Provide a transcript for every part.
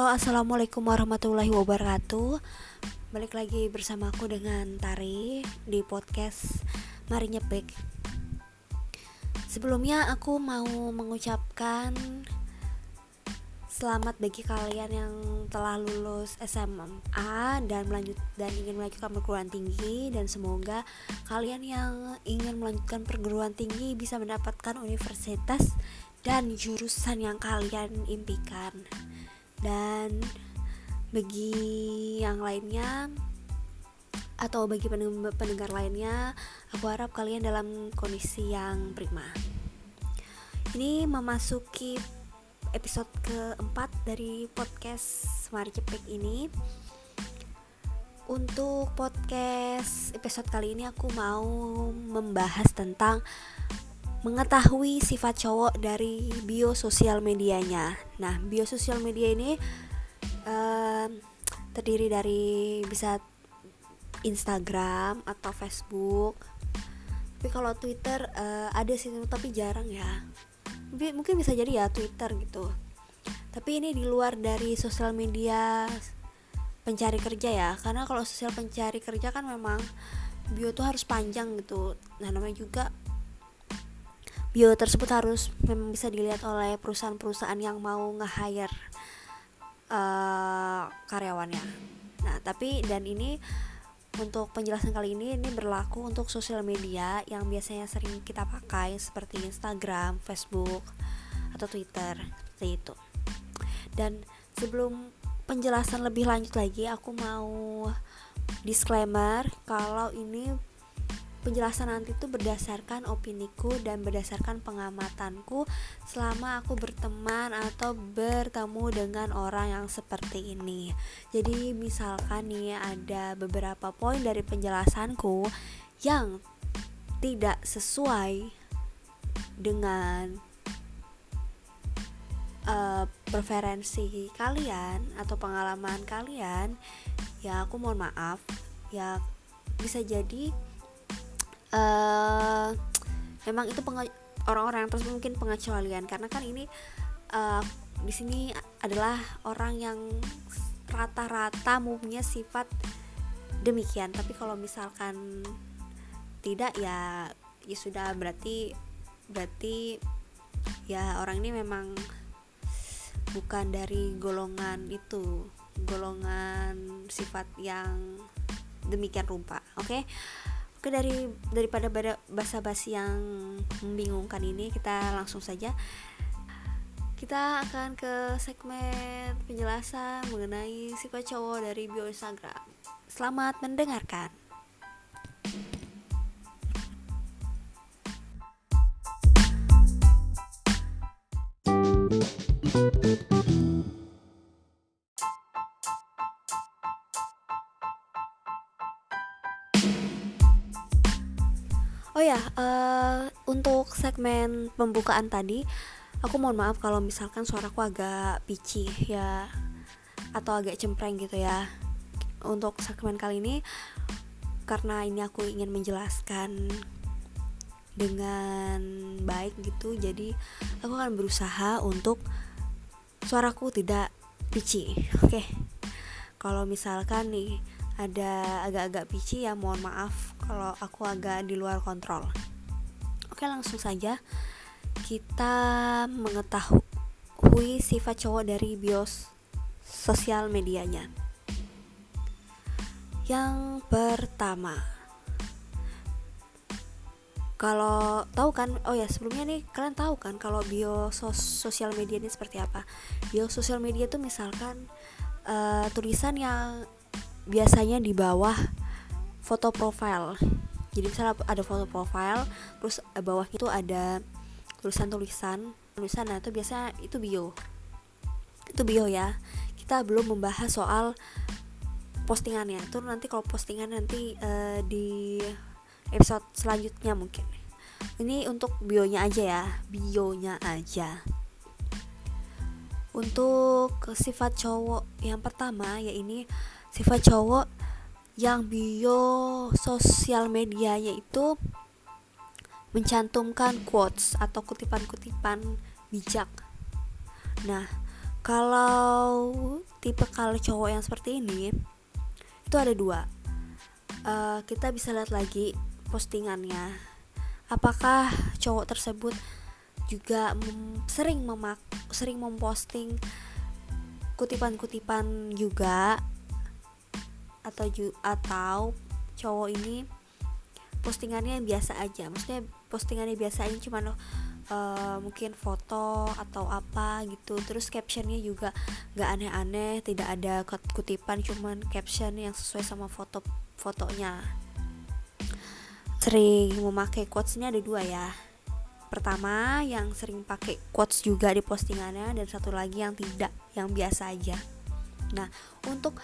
Halo, assalamualaikum warahmatullahi wabarakatuh. Balik lagi bersama aku dengan Tari di podcast Mari Nyepik. Sebelumnya aku mau mengucapkan selamat bagi kalian yang telah lulus SMA dan melanjut dan ingin melanjutkan perguruan tinggi dan semoga kalian yang ingin melanjutkan perguruan tinggi bisa mendapatkan universitas dan jurusan yang kalian impikan dan bagi yang lainnya atau bagi pendengar lainnya aku harap kalian dalam kondisi yang prima. Ini memasuki episode keempat dari podcast Mari Cepek ini. Untuk podcast episode kali ini aku mau membahas tentang mengetahui sifat cowok dari bio sosial medianya. Nah, bio sosial media ini uh, terdiri dari bisa Instagram atau Facebook. Tapi kalau Twitter uh, ada sih tapi jarang ya. Mungkin bisa jadi ya Twitter gitu. Tapi ini di luar dari sosial media pencari kerja ya. Karena kalau sosial pencari kerja kan memang bio tuh harus panjang gitu. Nah, namanya juga bio tersebut harus memang bisa dilihat oleh perusahaan-perusahaan yang mau nge-hire uh, karyawannya. Nah, tapi dan ini untuk penjelasan kali ini ini berlaku untuk sosial media yang biasanya sering kita pakai seperti Instagram, Facebook, atau Twitter seperti itu. Dan sebelum penjelasan lebih lanjut lagi, aku mau disclaimer kalau ini penjelasan nanti itu berdasarkan opiniku dan berdasarkan pengamatanku selama aku berteman atau bertemu dengan orang yang seperti ini. Jadi misalkan nih ada beberapa poin dari penjelasanku yang tidak sesuai dengan uh, preferensi kalian atau pengalaman kalian, ya aku mohon maaf. Ya bisa jadi uh, memang itu orang-orang yang terus mungkin pengecualian. Karena kan ini uh, di sini adalah orang yang rata-rata umumnya sifat demikian. Tapi kalau misalkan tidak ya ya sudah. Berarti berarti ya orang ini memang bukan dari golongan itu golongan sifat yang demikian rupa. Oke? okay? Oke dari daripada basa-basi yang membingungkan ini kita langsung saja kita akan ke segmen penjelasan mengenai sifat cowok dari bio Instagram. Selamat mendengarkan. Oh ya, uh, untuk segmen pembukaan tadi, aku mohon maaf kalau misalkan suaraku agak pici ya, atau agak cempreng gitu ya. Untuk segmen kali ini, karena ini aku ingin menjelaskan dengan baik gitu, jadi aku akan berusaha untuk suaraku tidak pici. Oke, okay? kalau misalkan nih ada agak-agak pici ya mohon maaf kalau aku agak di luar kontrol. Oke langsung saja. Kita mengetahui sifat cowok dari bios sosial medianya. Yang pertama kalau tahu kan? Oh ya sebelumnya nih kalian tahu kan kalau bio sos sosial media ini seperti apa? Bio sosial media itu misalkan uh, tulisan yang biasanya di bawah foto profile. Jadi misalnya ada foto profile terus eh, bawahnya itu ada tulisan-tulisan. Tulisan nah itu biasa itu bio. Itu bio ya. Kita belum membahas soal postingannya. Itu nanti kalau postingan nanti uh, di episode selanjutnya mungkin. Ini untuk bionya aja ya. Bionya aja. Untuk sifat cowok yang pertama ya ini sifat cowok yang bio sosial medianya itu mencantumkan quotes atau kutipan-kutipan bijak. Nah, kalau tipe kalau cowok yang seperti ini itu ada dua. Uh, kita bisa lihat lagi postingannya. Apakah cowok tersebut juga mem sering memak sering memposting kutipan-kutipan juga atau ju atau cowok ini postingannya biasa aja. Maksudnya postingannya biasa aja cuman uh, mungkin foto atau apa gitu. Terus captionnya juga nggak aneh-aneh tidak ada kutipan cuman caption yang sesuai sama foto fotonya. Sering memakai quotesnya ada dua ya. Pertama yang sering pakai quotes juga di postingannya dan satu lagi yang tidak yang biasa aja. Nah untuk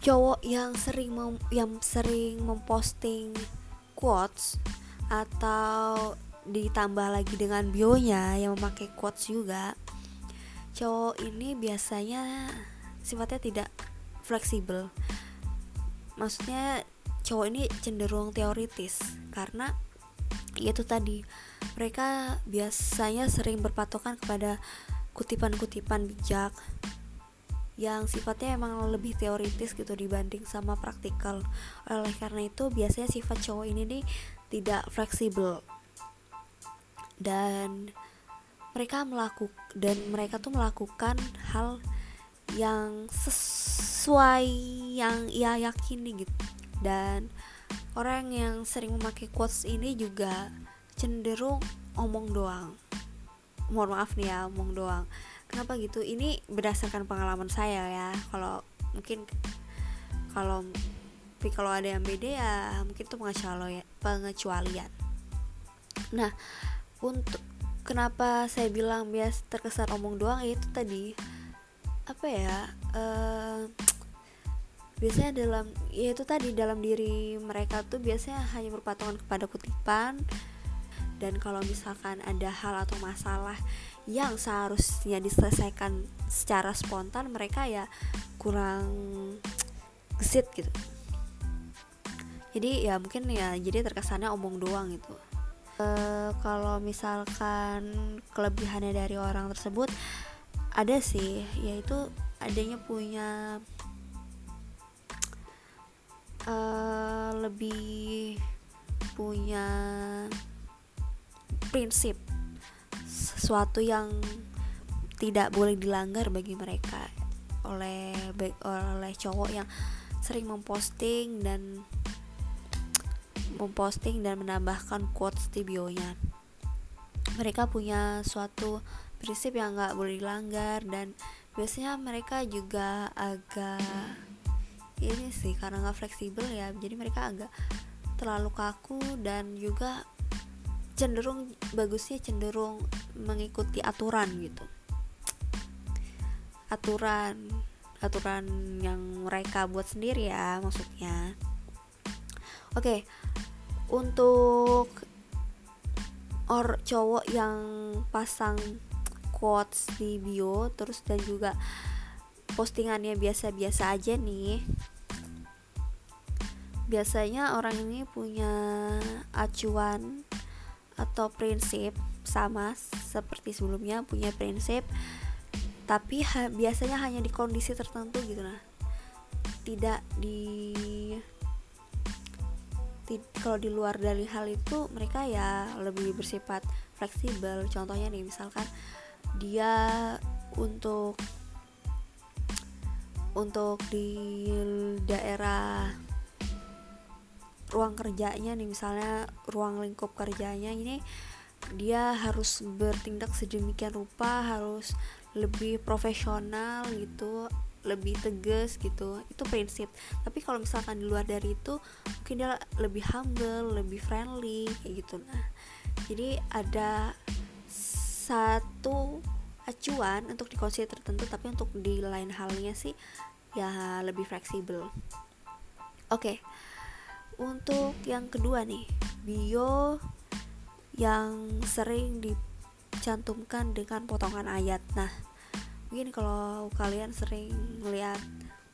cowok yang sering mem yang sering memposting quotes atau ditambah lagi dengan bionya yang memakai quotes juga cowok ini biasanya sifatnya tidak fleksibel. Maksudnya cowok ini cenderung teoritis karena yaitu tadi mereka biasanya sering berpatokan kepada kutipan-kutipan bijak yang sifatnya emang lebih teoritis gitu dibanding sama praktikal. Oleh karena itu biasanya sifat cowok ini nih tidak fleksibel. Dan mereka melakukan dan mereka tuh melakukan hal yang sesuai yang ia yakini gitu. Dan orang yang sering memakai quotes ini juga cenderung omong doang. Mohon maaf nih ya omong doang kenapa gitu? Ini berdasarkan pengalaman saya ya. Kalau mungkin kalau tapi kalau ada yang beda ya mungkin itu pengecualian. Nah untuk kenapa saya bilang bias terkesan omong doang itu tadi. Apa ya? Uh, biasanya dalam ya itu tadi dalam diri mereka tuh biasanya hanya berpatongan kepada kutipan dan kalau misalkan ada hal atau masalah yang seharusnya diselesaikan secara spontan mereka ya kurang gesit gitu. Jadi ya mungkin ya jadi terkesannya omong doang gitu. Uh, kalau misalkan kelebihannya dari orang tersebut ada sih yaitu adanya punya uh, lebih punya prinsip. Sesuatu yang tidak boleh dilanggar bagi mereka. Oleh oleh cowok yang sering memposting dan memposting dan menambahkan quotes di bionya. Mereka punya suatu prinsip yang nggak boleh dilanggar dan biasanya mereka juga agak ini sih karena nggak fleksibel ya. Jadi mereka agak terlalu kaku dan juga cenderung bagusnya cenderung mengikuti aturan gitu. Aturan aturan yang mereka buat sendiri ya maksudnya. Oke okay, untuk or cowok yang pasang quotes di bio terus dan juga postingannya biasa-biasa aja nih biasanya orang ini punya acuan atau prinsip sama seperti sebelumnya punya prinsip tapi ha biasanya hanya di kondisi tertentu gitu nah. Tidak di kalau di luar dari hal itu mereka ya lebih bersifat fleksibel. Contohnya nih misalkan dia untuk untuk di daerah ruang kerjanya nih misalnya ruang lingkup kerjanya ini dia harus bertindak sedemikian rupa harus lebih profesional gitu lebih tegas gitu. Itu prinsip. Tapi kalau misalkan di luar dari itu mungkin dia lebih humble lebih friendly kayak gitu. Nah jadi ada satu acuan untuk di kondisi tertentu tapi untuk di lain halnya sih ya lebih fleksibel. Oke okay. Untuk yang kedua nih bio yang sering dicantumkan dengan potongan ayat nah mungkin kalau kalian sering melihat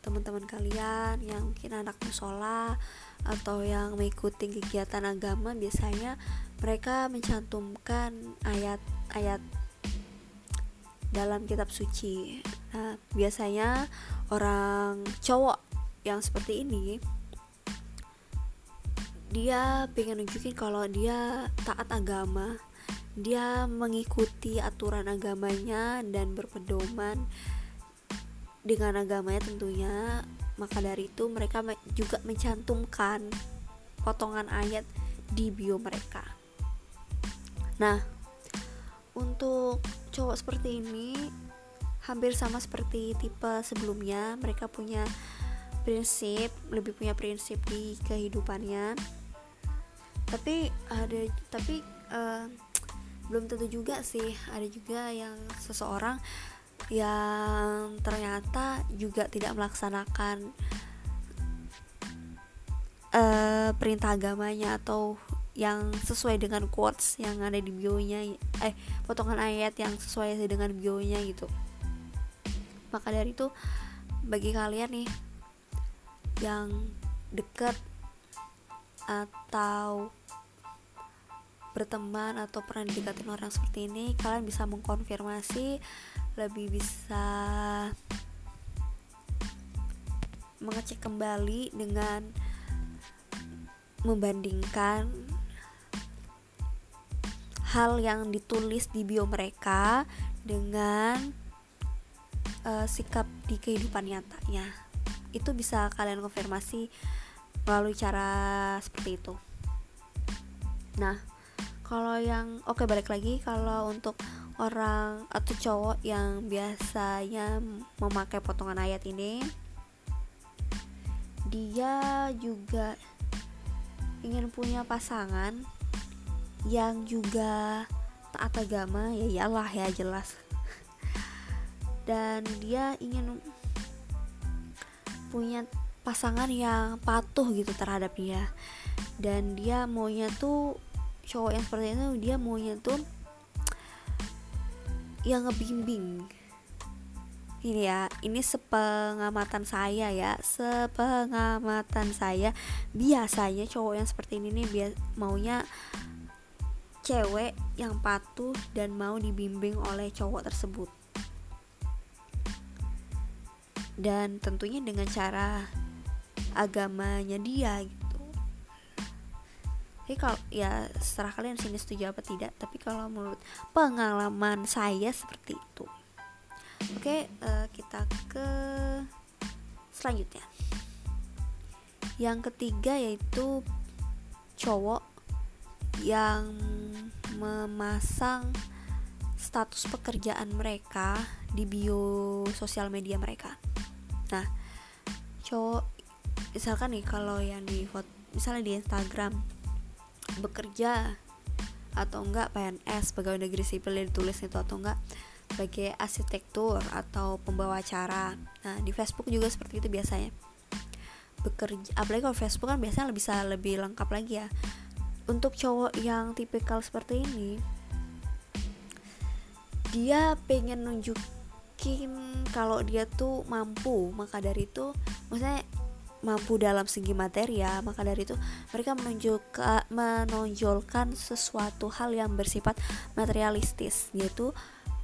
teman-teman kalian yang mungkin anak musola atau yang mengikuti kegiatan agama biasanya mereka mencantumkan ayat-ayat dalam kitab suci. Nah, biasanya orang cowok yang seperti ini dia pengen nunjukin kalau dia taat agama dia mengikuti aturan agamanya dan berpedoman dengan agamanya tentunya. Maka dari itu mereka juga mencantumkan potongan ayat di bio mereka. Nah untuk cowok seperti ini hampir sama seperti tipe sebelumnya mereka punya prinsip lebih punya prinsip di kehidupannya. Tapi ada tapi uh, belum tentu juga sih. Ada juga yang seseorang yang ternyata juga tidak melaksanakan uh, perintah agamanya atau yang sesuai dengan quotes yang ada di bionya eh potongan ayat yang sesuai dengan bionya gitu. Maka dari itu bagi kalian nih yang dekat atau berteman atau pernah didekatin orang seperti ini kalian bisa mengkonfirmasi lebih bisa mengecek kembali dengan membandingkan hal yang ditulis di bio mereka dengan uh, sikap di kehidupan nyatanya itu bisa kalian konfirmasi melalui cara seperti itu. Nah kalau yang oke okay, balik lagi. Kalau untuk orang atau cowok yang biasanya memakai potongan ayat ini dia juga ingin punya pasangan yang juga taat agama. Ya iyalah ya jelas. Dan dia ingin punya pasangan yang patuh gitu terhadap dia. Dan dia maunya tuh cowok yang seperti itu dia maunya tuh yang ngebimbing. Ini ya ini sepengamatan saya ya sepengamatan saya. Biasanya cowok yang seperti ini nih bias maunya cewek yang patuh dan mau dibimbing oleh cowok tersebut dan tentunya dengan cara agamanya dia gitu. Jadi kalau ya setelah kalian sini setuju apa tidak tapi kalau menurut pengalaman saya seperti itu. Oke uh, kita ke selanjutnya. Yang ketiga yaitu cowok yang memasang status pekerjaan mereka di bio sosial media mereka nah cowok misalkan nih kalau yang di foto misalnya di Instagram bekerja atau enggak PNS pegawai negeri sipil yang ditulis itu atau enggak sebagai arsitektur atau pembawa acara. Nah di Facebook juga seperti itu biasanya. Bekerja apalagi kalau Facebook kan biasanya bisa lebih lengkap lagi ya. Untuk cowok yang tipikal seperti ini dia pengen nunjuk mungkin kalau dia tuh mampu maka dari itu maksudnya mampu dalam segi materi ya maka dari itu mereka menunjukkan menonjolkan sesuatu hal yang bersifat materialistis yaitu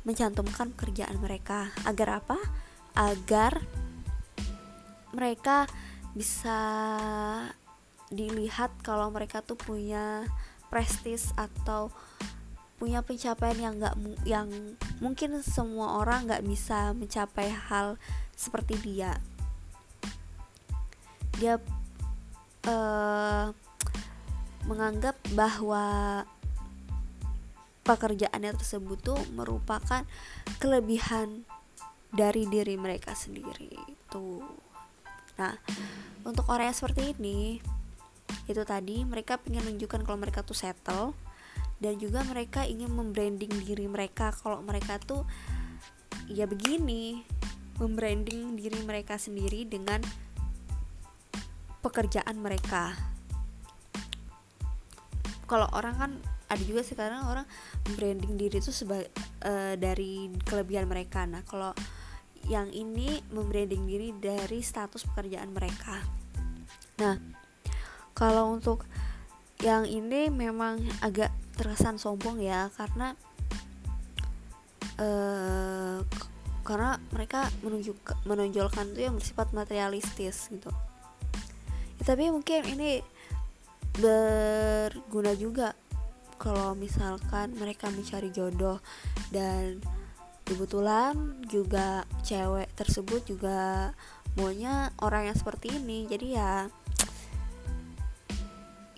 mencantumkan pekerjaan mereka. Agar apa? Agar mereka bisa dilihat kalau mereka tuh punya prestis atau punya pencapaian yang nggak yang mungkin semua orang nggak bisa mencapai hal seperti dia. Dia uh, menganggap bahwa pekerjaannya tersebut tuh merupakan kelebihan dari diri mereka sendiri itu nah untuk orang yang seperti ini itu tadi mereka ingin menunjukkan kalau mereka tuh settle dan juga mereka ingin membranding diri mereka. Kalau mereka tuh ya begini membranding diri mereka sendiri dengan pekerjaan mereka. Kalau orang kan ada juga sekarang orang branding diri itu sebagai uh, dari kelebihan mereka. Nah kalau yang ini membranding diri dari status pekerjaan mereka. Nah kalau untuk yang ini memang agak terkesan sombong ya karena uh, karena mereka menunjuk menonjolkan tuh yang bersifat materialistis gitu. Ya, tapi mungkin ini berguna juga kalau misalkan mereka mencari jodoh dan kebetulan juga cewek tersebut juga maunya orang yang seperti ini. Jadi ya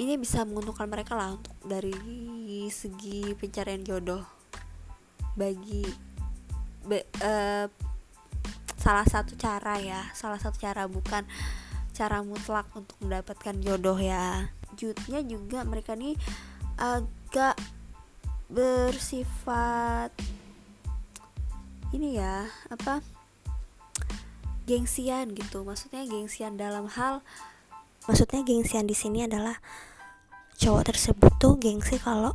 ini bisa menguntungkan mereka lah untuk dari segi pencarian jodoh. Bagi be, uh, salah satu cara ya salah satu cara bukan cara mutlak untuk mendapatkan jodoh ya. Jutnya juga mereka nih agak bersifat ini ya apa gengsian gitu. Maksudnya gengsian dalam hal maksudnya gengsian di sini adalah cowok tersebut tuh gengsi kalau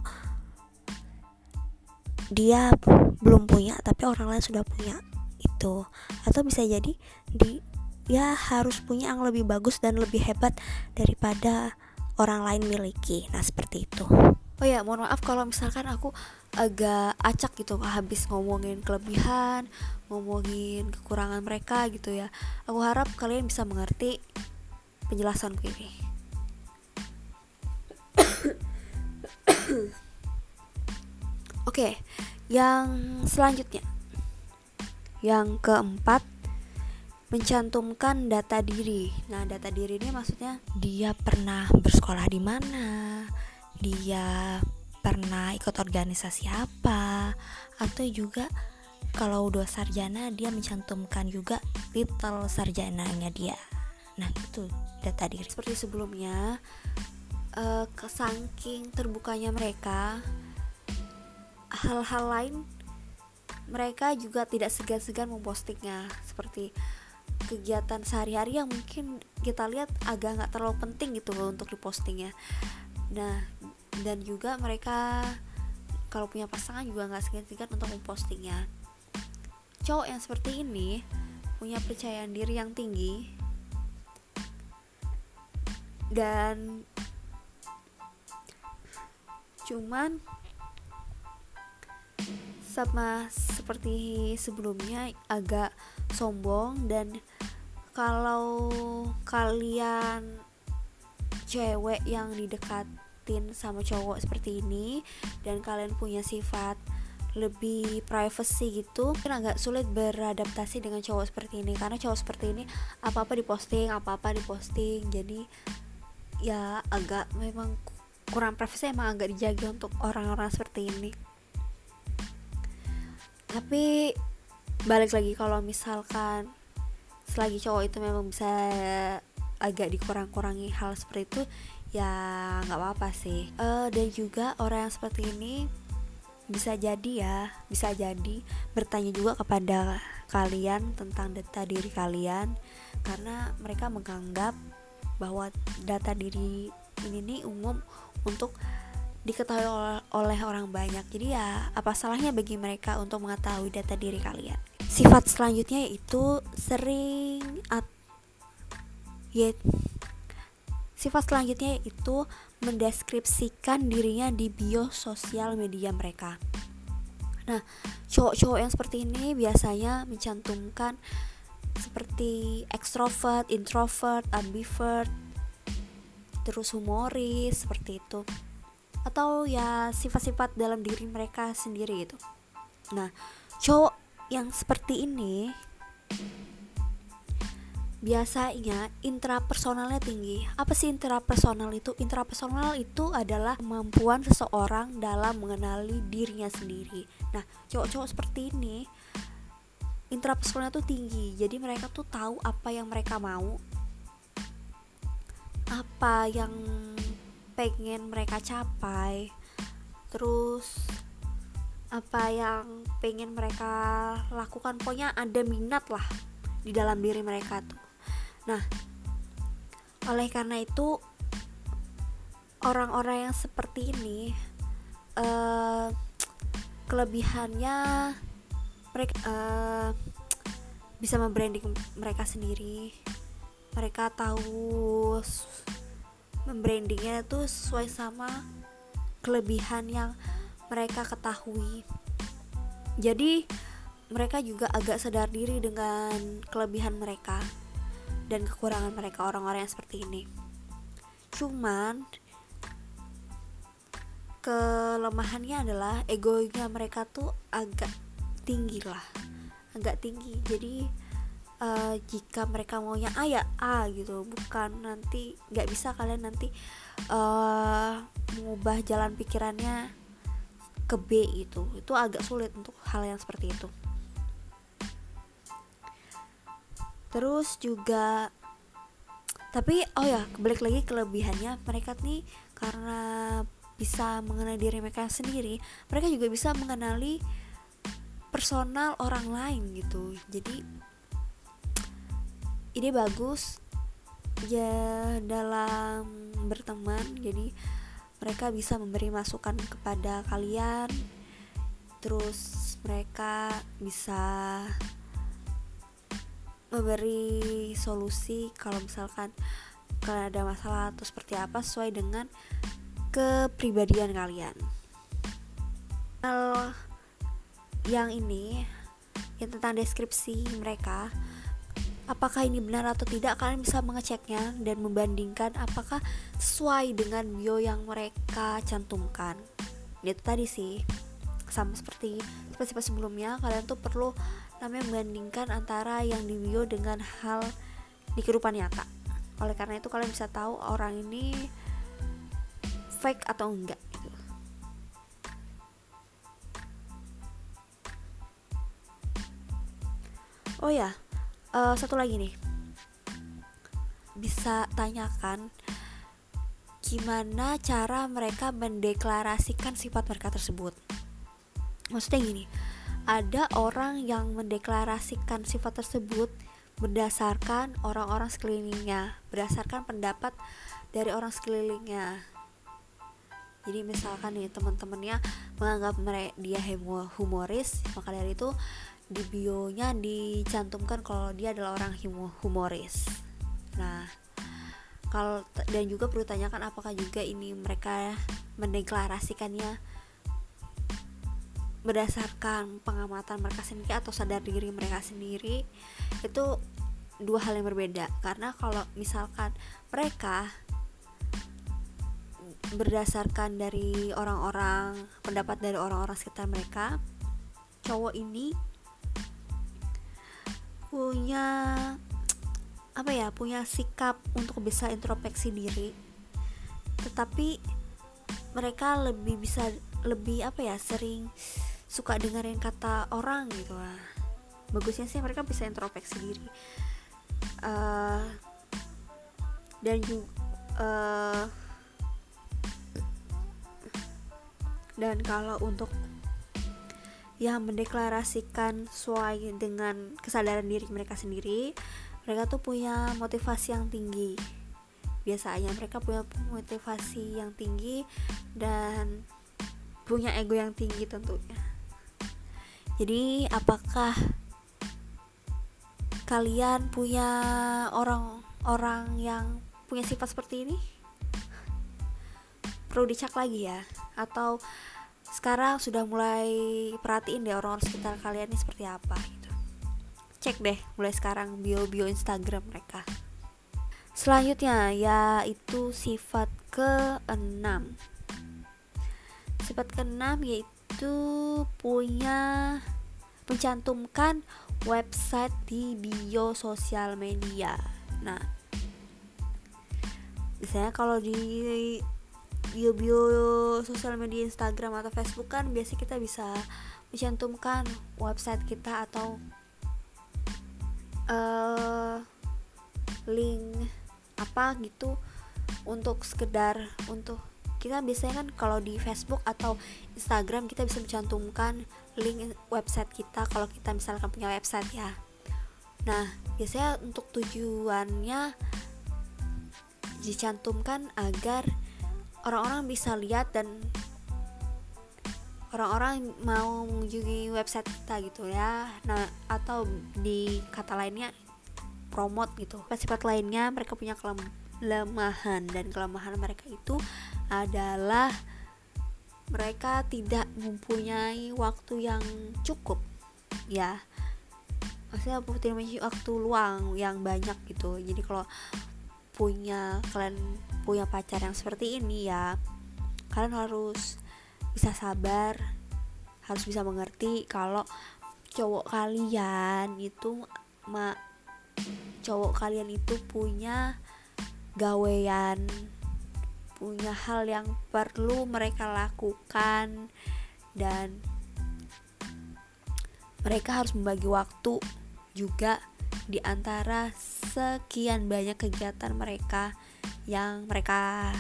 dia belum punya tapi orang lain sudah punya itu. Atau bisa jadi di ya harus punya yang lebih bagus dan lebih hebat daripada orang lain miliki. Nah seperti itu. Oh ya mohon maaf kalau misalkan aku agak acak gitu habis ngomongin kelebihan ngomongin kekurangan mereka gitu ya. Aku harap kalian bisa mengerti penjelasanku ini Oke, yang selanjutnya. Yang keempat, mencantumkan data diri. Nah, data diri ini maksudnya dia pernah bersekolah di mana, dia pernah ikut organisasi apa, atau juga kalau udah sarjana dia mencantumkan juga titel sarjananya dia. Nah, itu data diri. Seperti sebelumnya, uh, kesangking terbukanya mereka hal-hal lain mereka juga tidak segan-segan mempostingnya. Seperti kegiatan sehari-hari yang mungkin kita lihat agak nggak terlalu penting gitu loh untuk dipostingnya. Nah dan juga mereka kalau punya pasangan juga nggak segan-segan untuk mempostingnya. Cowok yang seperti ini punya percayaan diri yang tinggi dan cuman sama seperti sebelumnya agak sombong dan kalau kalian cewek yang didekatin sama cowok seperti ini dan kalian punya sifat lebih privacy gitu kan agak sulit beradaptasi dengan cowok seperti ini. Karena cowok seperti ini apa-apa diposting apa-apa diposting. Jadi ya agak memang kurang privacy emang agak dijaga untuk orang-orang seperti ini. Tapi balik lagi kalau misalkan selagi cowok itu memang bisa agak dikurang-kurangi hal seperti itu ya nggak apa-apa sih. Uh, dan juga orang yang seperti ini bisa jadi ya bisa jadi bertanya juga kepada kalian tentang data diri kalian. Karena mereka menganggap bahwa data diri ini nih umum untuk diketahui oleh orang banyak. Jadi ya apa salahnya bagi mereka untuk mengetahui data diri kalian? Sifat selanjutnya yaitu sering at ya sifat selanjutnya yaitu mendeskripsikan dirinya di bio sosial media mereka. Nah cowok-cowok yang seperti ini biasanya mencantumkan seperti extrovert, introvert, ambivert, terus humoris seperti itu atau ya sifat-sifat dalam diri mereka sendiri itu nah cowok yang seperti ini biasanya intrapersonalnya tinggi. Apa sih intrapersonal itu? Intrapersonal itu adalah kemampuan seseorang dalam mengenali dirinya sendiri. Nah, cowok-cowok seperti ini intrapersonalnya tuh tinggi. Jadi mereka tuh tahu apa yang mereka mau, apa yang pengen mereka capai. Terus apa yang pengen mereka lakukan. Pokoknya ada minat lah di dalam diri mereka tuh. Nah oleh karena itu orang-orang yang seperti ini uh, kelebihannya mereka uh, bisa membranding mereka sendiri mereka tahu membrandingnya tuh sesuai sama kelebihan yang mereka ketahui. Jadi mereka juga agak sadar diri dengan kelebihan mereka dan kekurangan mereka orang-orang yang seperti ini. Cuman kelemahannya adalah egonya mereka tuh agak tinggi lah agak tinggi. Jadi uh, jika mereka maunya A ya A gitu. Bukan nanti nggak bisa kalian nanti uh, mengubah jalan pikirannya ke B itu itu agak sulit untuk hal yang seperti itu. Terus juga tapi oh ya balik lagi kelebihannya. Mereka nih karena bisa mengenali diri mereka sendiri mereka juga bisa mengenali personal orang lain gitu. Jadi ini bagus ya dalam berteman jadi mereka bisa memberi masukan kepada kalian terus mereka bisa memberi solusi kalau misalkan kalian ada masalah atau seperti apa sesuai dengan kepribadian kalian. Hal yang ini yang tentang deskripsi mereka apakah ini benar atau tidak kalian bisa mengeceknya dan membandingkan apakah sesuai dengan bio yang mereka cantumkan. Itu tadi sih sama seperti seperti sebelumnya kalian tuh perlu namanya membandingkan antara yang di bio dengan hal di kehidupan nyata. Oleh karena itu kalian bisa tahu orang ini fake atau enggak. Oh ya uh, satu lagi nih bisa tanyakan gimana cara mereka mendeklarasikan sifat mereka tersebut maksudnya gini ada orang yang mendeklarasikan sifat tersebut berdasarkan orang-orang sekelilingnya, berdasarkan pendapat dari orang sekelilingnya. Jadi misalkan nih teman-temannya menganggap mereka dia humoris, maka dari itu di bionya dicantumkan kalau dia adalah orang humoris. Nah, kalau dan juga perlu tanyakan apakah juga ini mereka mendeklarasikannya berdasarkan pengamatan mereka sendiri atau sadar diri mereka sendiri itu dua hal yang berbeda karena kalau misalkan mereka berdasarkan dari orang-orang pendapat dari orang-orang sekitar mereka cowok ini punya apa ya punya sikap untuk bisa introspeksi diri. Tetapi mereka lebih bisa lebih apa ya sering suka dengerin kata orang gitu lah. Bagusnya sih mereka bisa introspeksi diri. Uh, dan juga uh, eh, dan kalau untuk yang mendeklarasikan sesuai dengan kesadaran diri mereka sendiri. Mereka tuh punya motivasi yang tinggi. Biasanya mereka punya motivasi yang tinggi dan punya ego yang tinggi tentunya. Jadi apakah kalian punya orang-orang yang punya sifat seperti ini? Perlu dicek lagi ya. Atau sekarang sudah mulai perhatiin deh orang-orang sekitar kalian ini seperti apa gitu. Cek deh mulai sekarang bio-bio Instagram mereka. Selanjutnya yaitu sifat ke-6. Sifat ke-6 yaitu itu punya mencantumkan website di bio sosial media. Nah, misalnya kalau di bio-bio sosial media Instagram atau Facebook kan biasa kita bisa mencantumkan website kita atau uh, link apa gitu untuk sekedar untuk kita biasanya kan kalau di Facebook atau Instagram kita bisa mencantumkan link website kita kalau kita misalkan punya website ya. Nah biasanya untuk tujuannya dicantumkan agar orang-orang bisa lihat dan orang-orang mau mengunjungi website kita gitu ya. Nah atau di kata lainnya promote gitu. Sifat lainnya mereka punya kelemahan. Dan kelemahan mereka itu adalah mereka tidak mempunyai waktu yang cukup ya. Maksudnya mempunyai waktu luang yang banyak gitu. Jadi kalau punya kalian punya pacar yang seperti ini ya kalian harus bisa sabar harus bisa mengerti kalau cowok kalian itu ma cowok kalian itu punya gawean punya hal yang perlu mereka lakukan dan mereka harus membagi waktu juga di antara sekian banyak kegiatan mereka yang mereka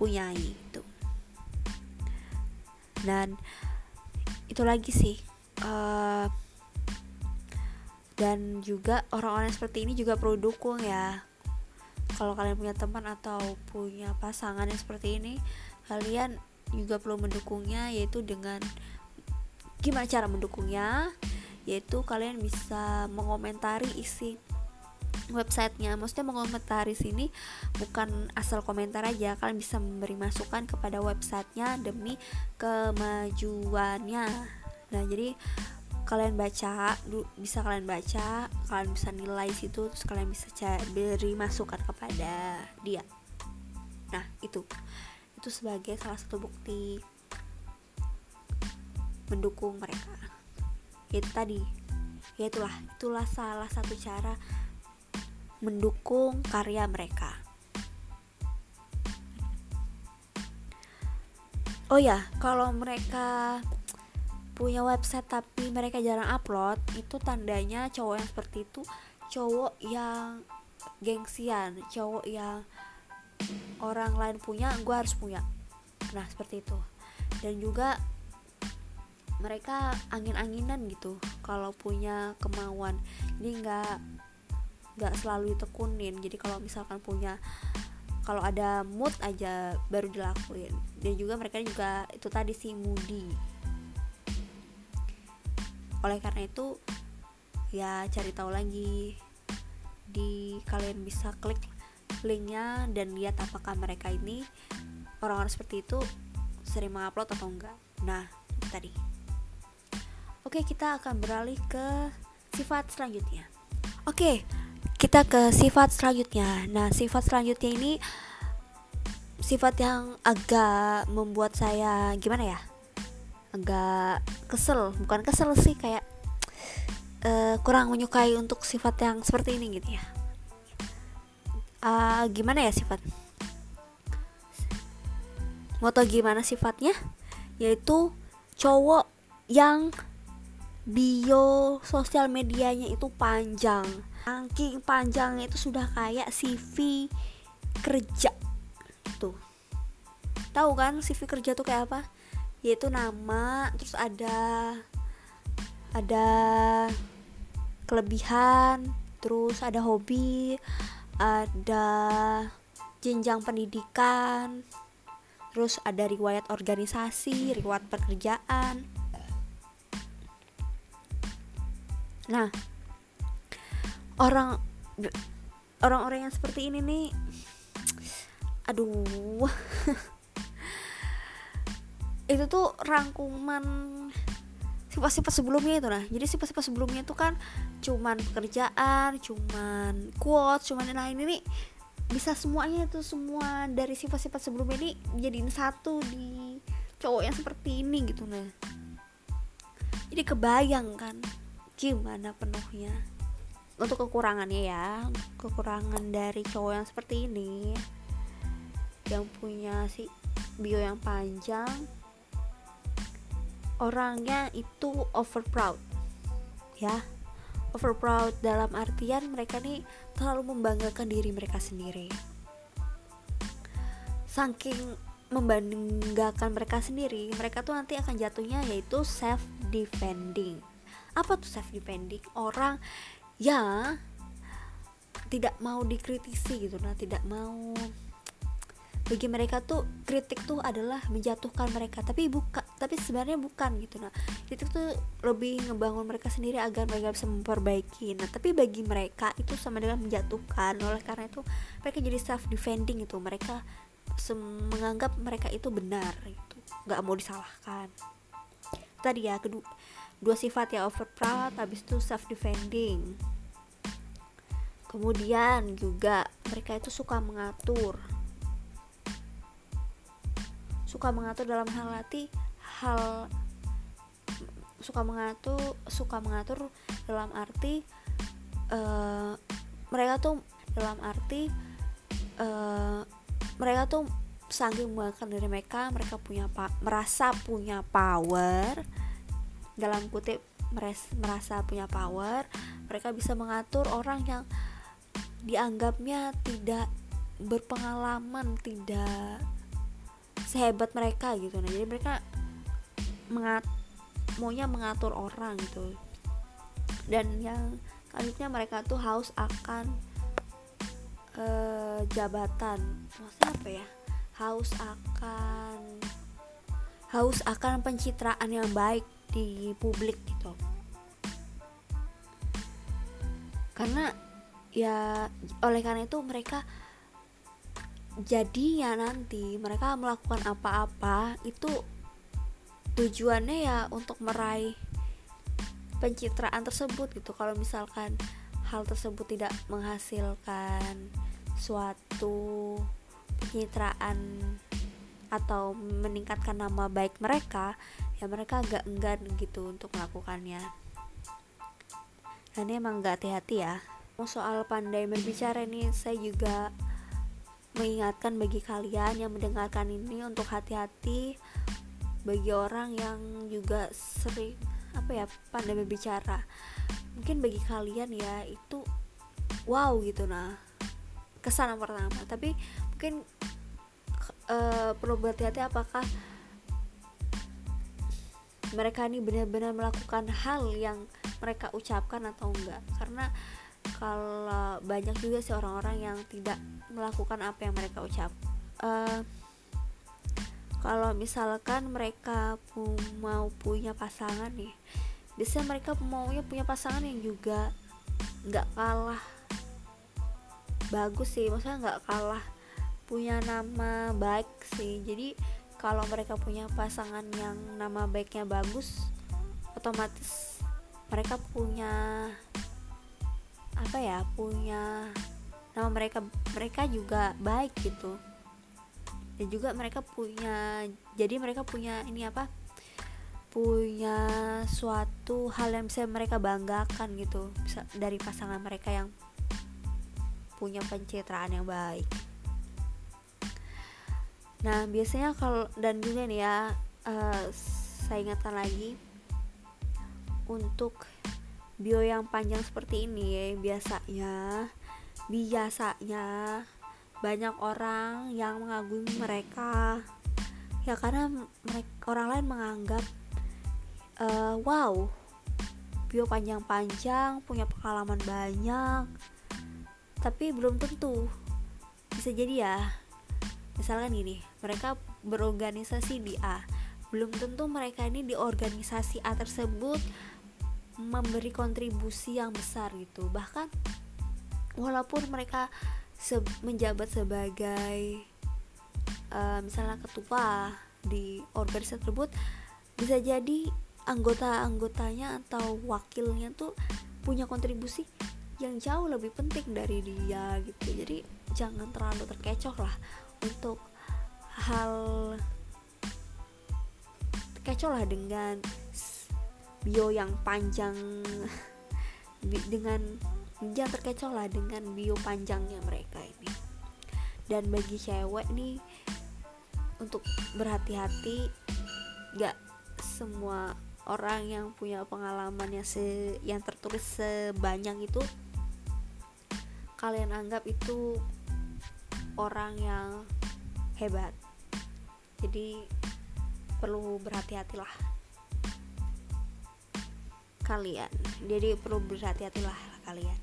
punyai itu dan itu lagi sih uh, dan juga orang-orang seperti ini juga perlu dukung ya. Kalau kalian punya teman atau punya pasangan yang seperti ini kalian juga perlu mendukungnya yaitu dengan gimana cara mendukungnya yaitu kalian bisa mengomentari isi websitenya. Maksudnya mengomentari sini bukan asal komentar aja kalian bisa memberi masukan kepada websitenya demi kemajuannya. Nah jadi kalian baca bisa kalian baca kalian bisa nilai situ terus kalian bisa beri masukan kepada dia. Nah itu. Itu sebagai salah satu bukti mendukung mereka itu tadi. Ya itulah itulah salah satu cara mendukung karya mereka. Oh ya kalau mereka punya website tapi mereka jarang upload itu tandanya cowok yang seperti itu cowok yang gengsian cowok yang orang lain punya gue harus punya. Nah seperti itu. Dan juga mereka angin-anginan gitu. Kalau punya kemauan. Ini nggak nggak selalu ditekunin. Jadi kalau misalkan punya kalau ada mood aja baru dilakuin. Dan juga mereka juga itu tadi si moody. Oleh karena itu ya cari tahu lagi. Di kalian bisa klik linknya dan lihat apakah mereka ini orang-orang seperti itu sering mengupload atau enggak. Nah tadi oke kita akan beralih ke sifat selanjutnya. Oke kita ke sifat selanjutnya. Nah sifat selanjutnya ini sifat yang agak membuat saya gimana ya? Agak kesel. Bukan kesel sih kayak uh, kurang menyukai untuk sifat yang seperti ini gitu ya. Uh, gimana ya sifat? Mau tau gimana sifatnya? Yaitu cowok yang bio sosial medianya itu panjang. Ranking panjangnya itu sudah kayak CV kerja. Tuh. Tahu kan CV kerja tuh kayak apa? Yaitu nama terus ada ada kelebihan terus ada hobi ada jenjang pendidikan terus ada riwayat organisasi riwayat pekerjaan nah orang orang-orang yang seperti ini nih aduh. Itu tuh rangkuman sifat-sifat sebelumnya itu nah. Jadi sifat-sifat sebelumnya itu kan cuman pekerjaan cuman quotes cuman lain. Ini bisa semuanya itu semua dari sifat-sifat sebelumnya ini jadiin satu di cowok yang seperti ini gitu nah. Jadi kebayang kan gimana penuhnya? Untuk kekurangannya ya kekurangan dari cowok yang seperti ini yang punya si bio yang panjang orangnya itu over proud ya. Over proud dalam artian mereka nih terlalu membanggakan diri mereka sendiri. Saking membanggakan mereka sendiri mereka tuh nanti akan jatuhnya yaitu self defending apa tuh self defending orang yang tidak mau dikritisi gitu nah tidak mau bagi mereka tuh kritik tuh adalah menjatuhkan mereka tapi buka tapi sebenarnya bukan gitu nah kritik tuh lebih ngebangun mereka sendiri agar mereka bisa memperbaiki nah tapi bagi mereka itu sama dengan menjatuhkan oleh karena itu mereka jadi self defending itu mereka menganggap mereka itu benar gitu nggak mau disalahkan. Tadi ya kedua dua sifat ya over proud habis itu self defending kemudian juga mereka itu suka mengatur. Suka mengatur dalam hal hati hal suka mengatur suka mengatur dalam arti uh, mereka tuh dalam arti uh, mereka tuh saking membanggakan diri mereka mereka punya merasa punya power dalam kutip merasa punya power mereka bisa mengatur orang yang dianggapnya tidak berpengalaman tidak sehebat mereka gitu. Nah jadi mereka mengat maunya mengatur orang gitu. Dan yang selanjutnya mereka tuh haus akan uh, jabatan. Maksudnya apa ya? Haus akan haus akan pencitraan yang baik di publik gitu. Karena ya oleh karena itu mereka jadinya nanti mereka melakukan apa-apa itu tujuannya ya untuk meraih pencitraan tersebut gitu. Kalau misalkan hal tersebut tidak menghasilkan suatu pencitraan atau meningkatkan nama baik mereka ya mereka agak enggan gitu untuk melakukannya. Dan ini emang gak hati-hati ya. Soal pandai berbicara ini saya juga mengingatkan bagi kalian yang mendengarkan ini untuk hati-hati bagi orang yang juga sering apa ya pandai berbicara. Mungkin bagi kalian ya itu wow gitu nah. Kesan pertama. Tapi mungkin uh, perlu berhati-hati apakah mereka ini benar-benar melakukan hal yang mereka ucapkan atau enggak. Karena kalau banyak juga sih orang-orang yang tidak melakukan apa yang mereka ucap. Uh, kalau misalkan mereka pu mau punya pasangan nih biasanya mereka maunya punya pasangan yang juga nggak kalah bagus sih. Maksudnya nggak kalah punya nama baik sih. Jadi kalau mereka punya pasangan yang nama baiknya bagus otomatis mereka punya apa ya punya nama mereka mereka juga baik gitu. Dan juga mereka punya jadi mereka punya ini apa punya suatu hal yang bisa mereka banggakan gitu dari pasangan mereka yang punya pencitraan yang baik nah biasanya kalau dan juga nih ya uh, saya ingatkan lagi untuk bio yang panjang seperti ini ya biasanya biasanya banyak orang yang mengagumi mereka. Ya karena mereka orang lain menganggap uh, wow bio panjang-panjang punya pengalaman banyak tapi belum tentu. Bisa jadi ya misalkan gini mereka berorganisasi di A. Belum tentu mereka ini di organisasi A tersebut memberi kontribusi yang besar gitu. Bahkan walaupun mereka se menjabat sebagai uh, misalnya ketua di organisasi tersebut bisa jadi anggota-anggotanya atau wakilnya tuh punya kontribusi yang jauh lebih penting dari dia gitu. Jadi jangan terlalu terkecoh lah untuk hal terkecoh lah dengan bio yang panjang. Dengan jangan terkecoh lah dengan bio panjangnya mereka ini. Dan bagi cewek nih untuk berhati-hati gak semua orang yang punya pengalaman yang se yang tertulis sebanyak itu kalian anggap itu orang yang hebat. Jadi perlu berhati-hatilah. Kalian. Jadi perlu berhati-hatilah kalian.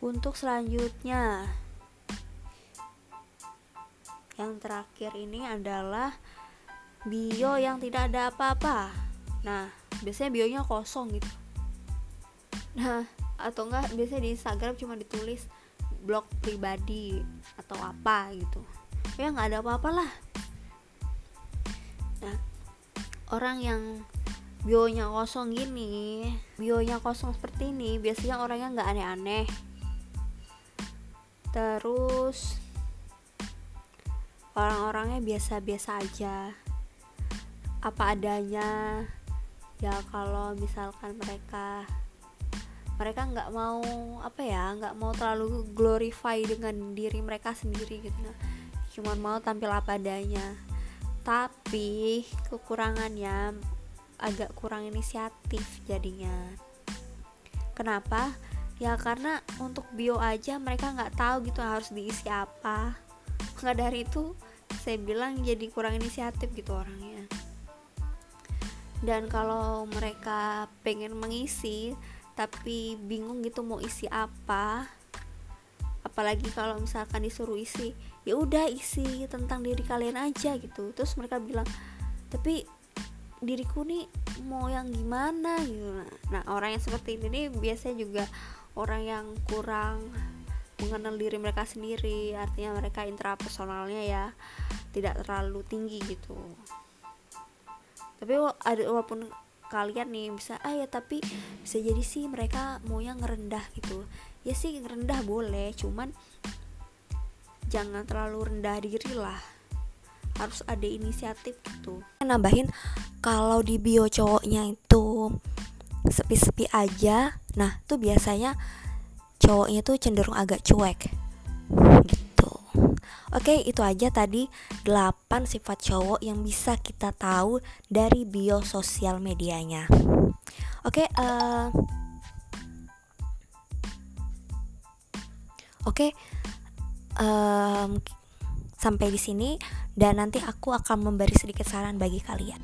Untuk selanjutnya yang terakhir ini adalah bio yang tidak ada apa-apa. Nah biasanya bionya kosong gitu. Nah atau enggak biasanya di Instagram cuma ditulis blog pribadi atau apa gitu. Ya nggak ada apa-apa lah. Orang yang bionya kosong gini bionya kosong seperti ini biasanya orangnya nggak aneh-aneh. Terus orang-orangnya biasa-biasa aja. Apa adanya ya kalau misalkan mereka mereka nggak mau apa ya nggak mau terlalu glorify dengan diri mereka sendiri gitu. Nah cuman mau tampil apa adanya. Tapi kekurangannya agak kurang inisiatif jadinya. Kenapa? Ya karena untuk bio aja mereka nggak tahu gitu harus diisi apa. Nggak dari itu saya bilang jadi kurang inisiatif gitu orangnya. Dan kalau mereka pengen mengisi tapi bingung gitu mau isi apa. Apalagi kalau misalkan disuruh isi ya udah isi tentang diri kalian aja gitu. Terus mereka bilang tapi diriku nih mau yang gimana? Gitu. Nah orang yang seperti ini nih biasanya juga orang yang kurang mengenal diri mereka sendiri. Artinya mereka intrapersonalnya ya tidak terlalu tinggi gitu. Tapi walaupun kalian nih bisa ah ya tapi bisa jadi sih mereka mau yang ngerendah gitu. Ya sih ngerendah boleh cuman jangan terlalu rendah diri lah. Harus ada inisiatif gitu. Nambahin kalau di bio cowoknya itu sepi-sepi aja nah tuh biasanya cowoknya tuh cenderung agak cuek Oke, itu aja tadi 8 sifat cowok yang bisa kita tahu dari bio sosial medianya. Oke, uh, Oke, um, sampai di sini dan nanti aku akan memberi sedikit saran bagi kalian.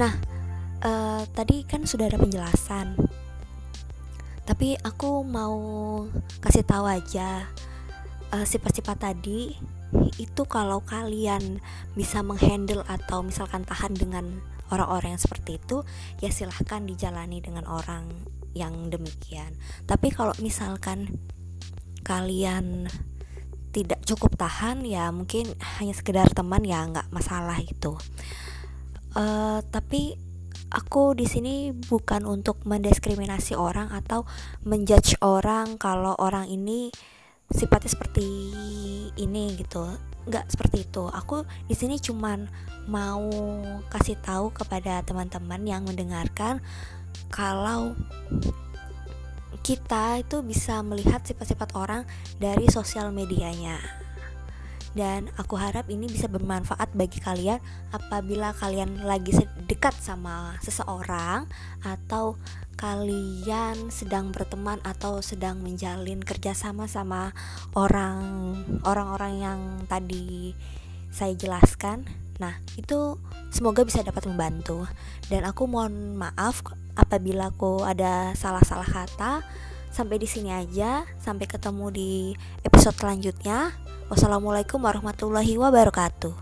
Nah, uh, tadi kan sudah ada penjelasan. Tapi aku mau kasih tahu aja uh, sifat-sifat tadi itu kalau kalian bisa menghandle atau misalkan tahan dengan orang-orang yang seperti itu ya silahkan dijalani dengan orang yang demikian. Tapi kalau misalkan kalian tidak cukup tahan ya mungkin hanya sekedar teman ya nggak masalah itu. Uh, tapi aku di sini bukan untuk mendiskriminasi orang atau menjudge orang kalau orang ini sifatnya seperti ini gitu. Nggak seperti itu. Aku di sini cuman mau kasih tahu kepada teman-teman yang mendengarkan kalau kita itu bisa melihat sifat-sifat orang dari sosial medianya dan aku harap ini bisa bermanfaat bagi kalian apabila kalian lagi dekat sama seseorang atau kalian sedang berteman atau sedang menjalin kerjasama sama orang orang-orang yang tadi saya jelaskan. Nah itu semoga bisa dapat membantu. Dan aku mohon maaf apabila aku ada salah-salah kata Sampai di sini aja, sampai ketemu di episode selanjutnya. Wassalamualaikum warahmatullahi wabarakatuh.